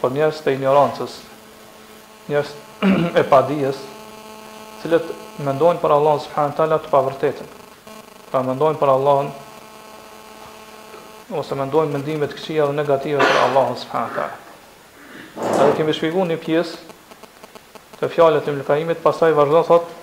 por njerëz të injorancës, njerëz të padijes, të cilët mendojnë për Allahun subhanahu wa taala të pavërtetën. Pra mendojnë për Allahun ose mendojnë mendime të këqija dhe negative për Allahun subhanahu wa taala. Edhe kemi shpjeguar një pjesë të fjalës të Ibn Kajimit, pastaj vazhdon thotë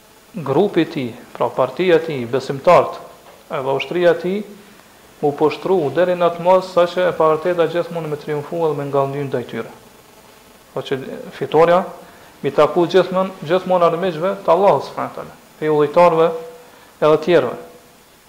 grupi i tij, pra partia e tij, besimtarët, edhe ushtria e tij, mu poshtru deri në atë masë sa që e pavërteta gjithmonë me triumfu edhe me ngadhnjy ndaj tyre. Pra që fitorja mi taku gjithmonë gjithmonë armiqve të Allahut subhanahu wa taala, prej idhujtarëve edhe tjerëve.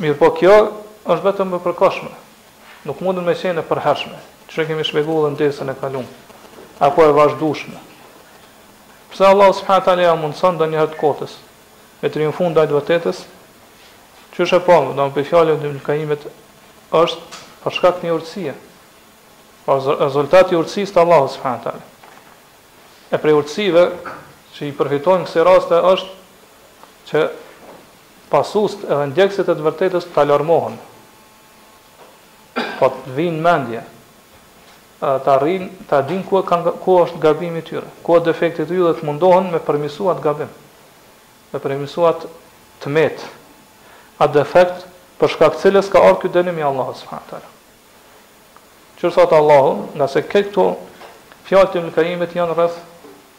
Mirëpo kjo është vetëm e përkohshme, nuk mundet me qenë e përhershme, çka e kemi shpjeguar edhe në dersin e kaluar, apo e vazhdueshme. Pse Allahu subhanahu wa taala ia mundëson ndonjëherë të kotës me triumfu ndaj të vërtetës? Qysh e pamë, domethënë prej fjalëve e Ibn Kaimit është për shkak të një urtësie. Pra rezultati i urtësisë të Allahut subhanahu wa taala. E prej urtësive që i përfitojmë kësaj raste është që Pasuesit edhe ndjekësit e të vërtetës të alarmohen, po të vijnë në mendje, edhe të arrijnë ta dinë ku e kanë, ku është gabimi i tyre, ku është defekti i tyre dhe të mundohen me përmirësu atë gabim, me përmirësu atë të metë, atë defekt për shkak të cilës ka ardhur ky dënim i Allahut subhanahu wa taala. Qysh thotë Allahu, ngase këto këtu fjalët e Ibn Kajimit janë rreth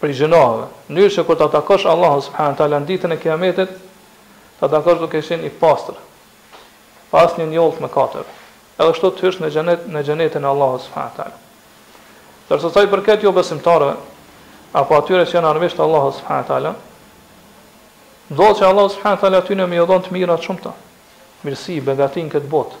prej gjynaheve, në mënyrë që kur ta takosh Allahun subhane tala në ditën e Kijametit, ta takosh duke qenë i pastër, pa asnjë njollë të mëkateve. Edhe kështu të hysh në xhenet, në xhenetin e Allahut subhane tala. Ndërsa sa i përket jobesimtarëve, apo atyre që janë armiqtë të Allahut subhane tala, ndodh që Allahu subhane tala atyre me iu dhon të mira të shumta, mirësi, begati në këtë botë,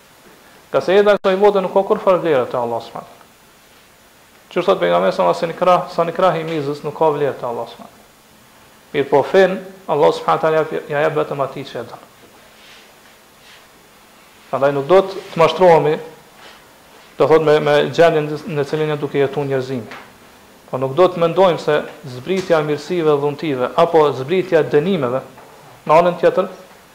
Ngase jeta e kësaj bote nuk ka kurrfarë vlere te Allahu subhane wa taala. Qysh thotë pejgamberi sa sa një krah, sa një krah i mizës nuk ka vlerë te Allahu subhane wa taala. Mirpo fenë, Allahu subhane wa taala ja jep vetëm atij që e don. Prandaj nuk duhet të mashtrohemi, do thotë me me gjendjen në cilën janë duke jetuar njerëzimi. Po nuk duhet të mendojmë se zbritja e mirësive dhuntive apo zbritja e dënimeve në anën tjetër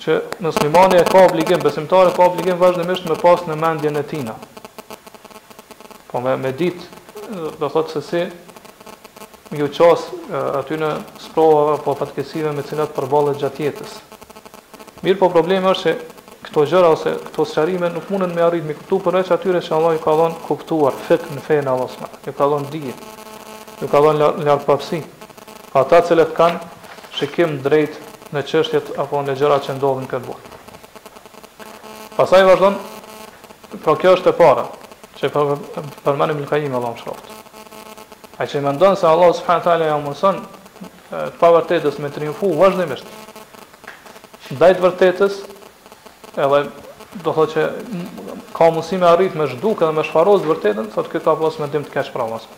që muslimani e ka obligim, besimtari ka obligim vazhdimisht me pas në mendjen e tina. Po me, me dit, do thot se si, mi u qas atyne sprovave apo fatkeqësive me cilat përballet gjatë jetës. Mirëpo problemi është që këto gjëra ose këto sqarime nuk munden me arrit mi kuptu përveç atyre që Allah ju ka dhënë kuptuar, fikh në fenë e Allahut subhane, ju ka dhënë dije, ju ka dhënë largpamsi. Ata të cilët kanë shikim drejt në çështjet apo në gjërat që ndodhin në këtë botë. Pastaj vazhdon, pra kjo është e para, që përmend Ibn Qayyim Allahu mëshiroftë. Ai që mendon se Allahu subhanahu teala ja mundson të pa vërtetës me triumfu vazhdimisht. Ndaj të vërtetës, edhe do thotë që ka mundësi me arrit me zhduk edhe me shfaros të vërtetën, thotë ky ka pas mendim të keq për Allahun.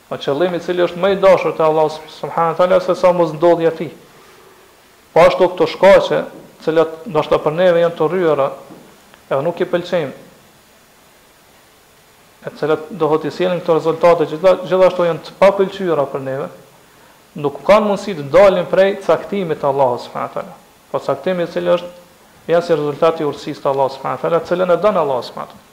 O qëllim i cili është më i dashur te Allahu subhanahu wa taala se sa mosndodhja e tij. Po ashtu këto shkaqe, të cilat ndoshta për neve janë të urryera, edhe nuk i pëlqejmë, e të cilat do thotë i sjellin këto rezultate që gjithashtu janë të papëlqyera për neve, nuk kanë mundësi të dalin prej caktimit të Allahut subhanahu wa taala. Po caktimi i cili është ja si rezultat i urtësisë të Allahut subhanahu wa taala, të cilën e don Allahu subhanahu wa taala.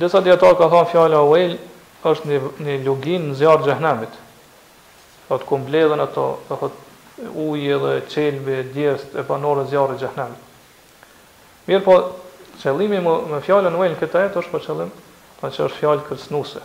Disa dijetarë kanë thënë fjala wejl është një një luginë në zjarr xhehenemit thotë ku mbledhen ato do thotë uji edhe qelbi e djerstë e banorëve të zjarrit xhehenemit mirëpo qëllimi më me fjalën wejl në këtë ajet është për qëllim do thotë që është fjalë kërcënuese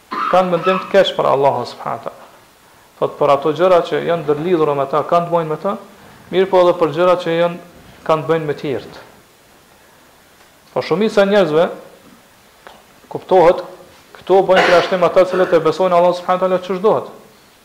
Kanë mendim të keq për Allahun subhanahu wa ta'ala. Thotë për ato gjëra që janë ndërlidhura me ta, kanë të bëjnë me ta, mirëpo edhe për gjëra që janë kanë të bëjnë me të tjerët. Po shumica e njerëzve kuptohet këto bëjnë përjashtim ata të cilët e besojnë Allahun subhanahu wa ta'ala qysh dohet.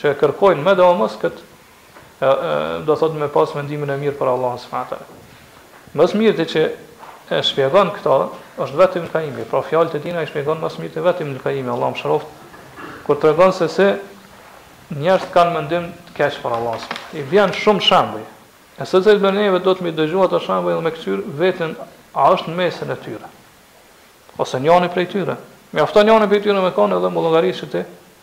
që e kërkojnë medoemos këtë do të thotë me pas mendimin e mirë për Allahun subhanahu teala. Më së miri që e shpjegon këto është vetë Ibn Kaimi, pra fjalët e tij i shpjegon më së miri vetë Ibn Kaimi, Allahu mëshiroft, kur tregon se se njerëzit kanë mendim të keq për Allahun. I bjen shumë shembuj. E secili prej neve dohet m'i dëgju ata shembuj dhe me këqyr vetën a është në mesin e tyre. Ose njani prej tyre. Mjafton njani prej tyre me kone dhe me llogarit që ti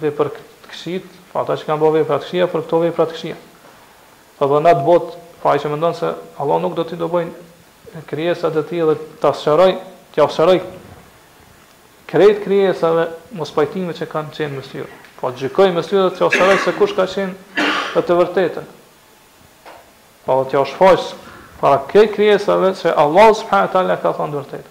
Dhe për të këqijtë, pra ata që kanë bërë vepra të këqija, për këto vepra të këqija. Pra do në atë botë, pra ai që mendon se Allahu nuk do t'i tubojë krijesat e tij dhe ta sqarojë, t'ia sqarojë krejt krijesave mospajtimet që kanë qenë mes tyre. Pra gjykojë mes tyre dhe t'ia sqarojë se kush ka qenë në të vërtetën. Pra do t'ia shfaqë para krejt krijesave se Allahu subhanahu wa taala ka thënë të vërtetën.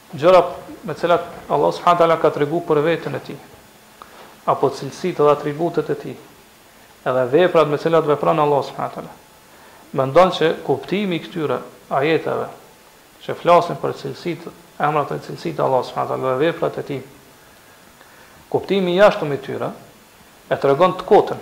Gjëra me të cilat Allahu subhanahu wa taala ka treguar për veten e Tij, apo cilësitë dhe atributet e Tij, edhe veprat me të cilat vepron Allahu subhanahu wa taala. Mendon që kuptimi i këtyre ajeteve që flasin për cilësitë, emrat dhe cilësitë e Allahut subhanahu wa taala dhe veprat e Tij, kuptimi i jashtëm i tyre e tregon të kotën,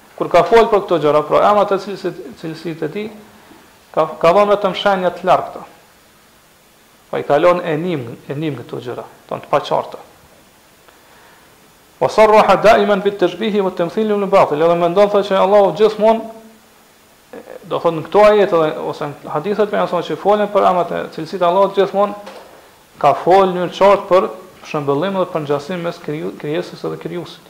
Kur ka folë për këto gjëra, pra emrat e cilësitë e tij, ka ka dhënë vetëm shenja të largëta. Pra i ka lënë e nim, e nim këto gjëra, do të paqarta. Wa sarraha daiman bit tashbihi wat tamthil wal batil. Edhe mendon thotë që Allahu gjithmonë do thotë në këto ajete dhe ose në hadithet për gjëra që folin për emrat e cilësitë Allahut gjithmonë ka folë qartë për shëmbëllim dhe përngjasim mes krijesës dhe krijuesit.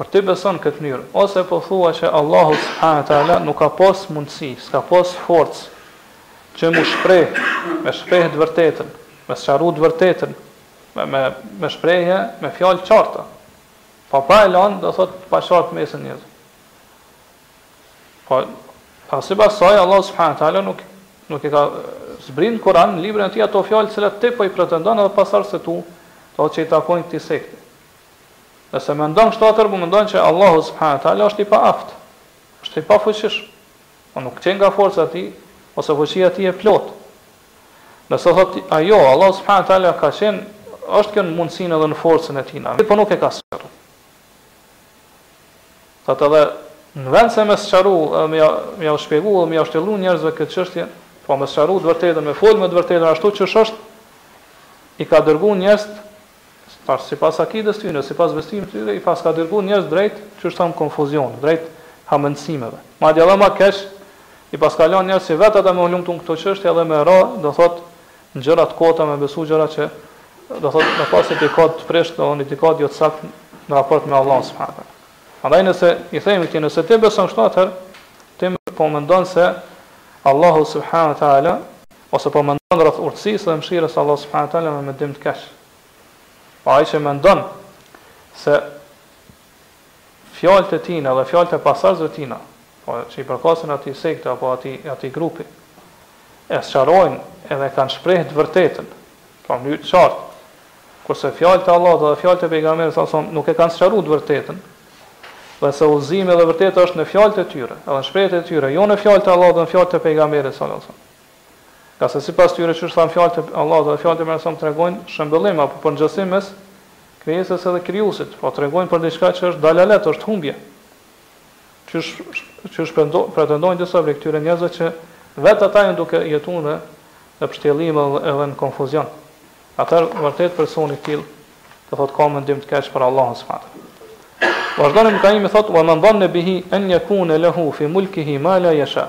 Kur ti beson këtë mënyrë, ose po thua që Allahu subhanahu wa ta'ala nuk ka pas mundësi, s'ka pas forcë që mu shpreh, me shpreh të vërtetën, me sqaru të vërtetën, me me me shprehje, me fjalë të qarta. Po pra e ka lënë, do thotë të paqartë në mesin njerëzve. Po pa sipas saj Allahu subhanahu wa ta'ala nuk nuk e ka zbrit në Kur'an në librin e tij ato fjalë të cilat ti po i pretendon edhe pasardhësit e tu, do thotë që i takojnë këtij sekti. Nëse mendon kështu atëherë po mendon që Allahu subhanahu wa taala është i paaftë, është i pafuqishëm, po nuk qenka forca e tij ose fuqia e tij e plotë. Nëse thotë ti, a jo, Allahu subhanahu wa taala ka qenë, është kon në mundësinë edhe në forcën e tij, mirëpo nuk e ka sqaruar. Thotë edhe në vend se me sqaru, me ja, me ja shpjegu dhe me ja shtjellu njerëzve këtë çështje, po me sqaru të vërtetën, me fol me të vërtetën ashtu siç është, i ka dërgu njerëzit Tash sipas akidës tyre, sipas besimit tyre i paska dërgu njerëzit drejt, qysh thamë konfuzionit, drejt hamendësimeve. Madje edhe ma keq i paska lanë njerëzit vet edhe me hulumtu në këto çështje edhe me ra, do thotë, në gjëra të kota, me besu gjëra që, do thotë, me pas itikat të prishtë, do thotë itikat jo të saktë në raport me Allahun subhanahu wa taala. Prandaj nëse i themi këtij, nëse ti beson kështu atëherë ti po mendon se Allahu subhanahu wa taala Ose po mendon rreth urtësisë dhe mëshirës së Allahut subhanahu wa taala me mendim të keq. Po ai që mendon se fjalët e tina dhe fjalët e pasardhësve tina, po që i përkasin atij sekte apo atij atij grupi, e sqarojnë edhe e kanë shprehë të vërtetën, pra në mënyrë të qartë, kurse fjalët e Allahut dhe fjalët e pejgamberit sallallahu alajhi wasallam nuk e kanë sqaruar të vërtetën, dhe se udhëzimi dhe e vërteta është në fjalët e tyre, edhe në shprehjet e tyre, jo në fjalët e Allahut dhe në fjalët e pejgamberit sallallahu alajhi wasallam. Ngase sipas tyre, qysh thamë fjalët e Allahut dhe fjalët e Pejgamberit sa tregojnë shëmbëllim apo përngjasim mes krijesës edhe krijuesit, pra tregojnë për diçka që është dalalet, është humbje. Qysh qysh pretendojnë disa prej këtyre njerëzve që vetë ata janë duke jetuar në në pështjellim edhe edhe në konfuzion. Atëherë vërtet personi i tillë do thotë ka mendim të keq për Allahun subhanahu wa taala. Vazhdon Ibn Kaimi thotë: "Wa man dhanna bihi an yakuna lahu fi mulkihi ma la yasha."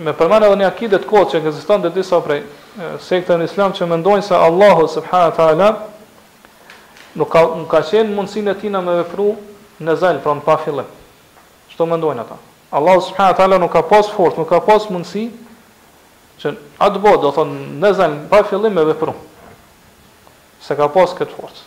Me përmend edhe një akide të kotë që ekziston te disa prej sekteve në Islam që mendojnë se Allahu subhanahu wa taala nuk ka nuk ka qenë në mundësinë e tij na me vepru në ezel, pra në pa fillim. Kështu mendojnë ata? Allahu subhanahu wa taala nuk ka pas forcë, nuk ka pas mundësi që atë botë, domethënë në ezel, pa fillim me vepru. S'e ka pas këtë forcë.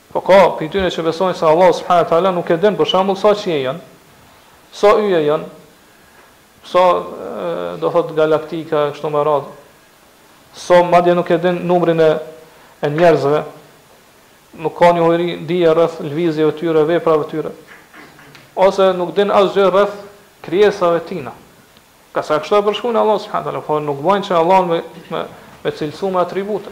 Po ka prej tyre që besojnë se Allahu subhane teala nuk e din për shembull sa qiej janë, sa yje janë, sa janë thotë galaktika e kështu me radhë, sa madje nuk e din numrin e e njerëzve, nuk ka njohuri dije rreth lëvizjeve të tyre, veprave të tyre, ose nuk din asgjë rreth krijesave të tina. Ka që kështu e përshkruajnë Allahun subhane teala, po nuk bojnë që Allahun me me me cilësu me atribute.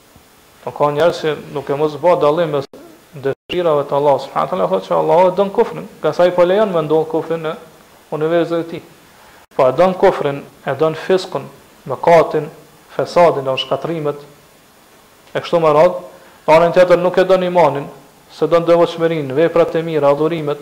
Po ka njerëz që duke mos bë dallim mes dëshirave të Allahut subhanahu teala, thotë që Allahu e don kufrin, ngase ai po lejon me ndodh kufri në universin e tij. Po e don kufrin, e don fiskun, mëkatin, fesadin apo shkatërrimet e kështu me radhë, në anën tjetër nuk e don imanin, s'e don devotshmërinë, veprat e mira, adhurimet,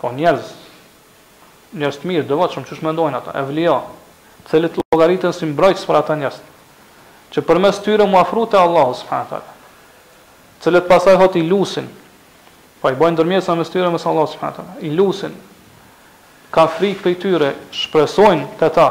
Po njerëz, njerëz të mirë, devotshëm, qysh mendojnë ata, evlija, të cilët llogariten si mbrojtës për ata njerëz, që përmes tyre mu afru te Allahu subhanahu wa taala, të cilët pastaj thotë i lusin, pra i bëjnë ndërmjetësa mes tyre mes Allahut subhanahu wa taala, i lusin, kanë frikë prej tyre, shpresojnë te ta,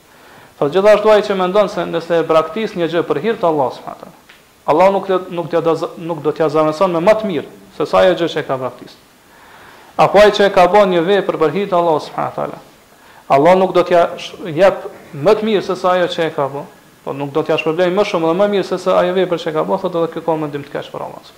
Thotë gjithashtu ai që mendon se nëse e braktis një gjë për hir të Allahut subhanahu wa taala, Allahu nuk nuk t'ia nuk do t'ia zavendëson me më të mirë se sa ajo gjë që e ka braktis. Apo ai që e ka bën një vepër për hir të Allahut subhanahu wa taala, Allahu nuk do t'ia jep më të mirë se sa ajo që e ka bën. Po nuk do t'ia shpërblej më shumë dhe më mirë se sa ajo vepër që e ka bën, thotë edhe ky ka mendim të keq për Allahun.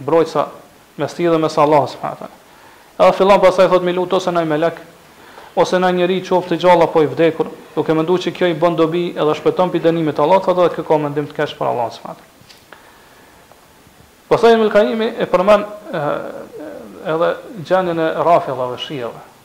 ndërmjetësa mes tij dhe mes Allahut subhanahu teala. Edhe fillon pastaj thotë mi lut ose naj melek, ose naj njeri qoftë i gjallë apo i vdekur, duke menduar që kjo i bën dobi edhe shpëton prej dënimit të Allahut, thotë edhe ky ka mendim të keq për Allahun subhanahu teala. Pastaj Ibn Kaimi e përmend edhe gjendjen e Rafidhave, shiave,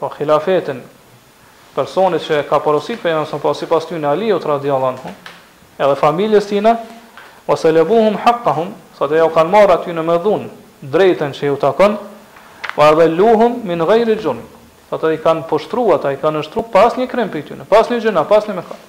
Po hilafetin, personit që e ka porositë pejgamberi a.s. po sipas tyne Aliut radiallahu anhu, edhe familjes tine, wa salabuhum haqqahum, thotë jau kanë marrë atyne me dhunë të drejtën që iu takon, wa adhalluhum min ghayri jurm, thotë i kanë poshtru ata, i kanë nënshtru pa asnjë krim prej tyne, pa asnjë gjynah, pa asnjë mëkat.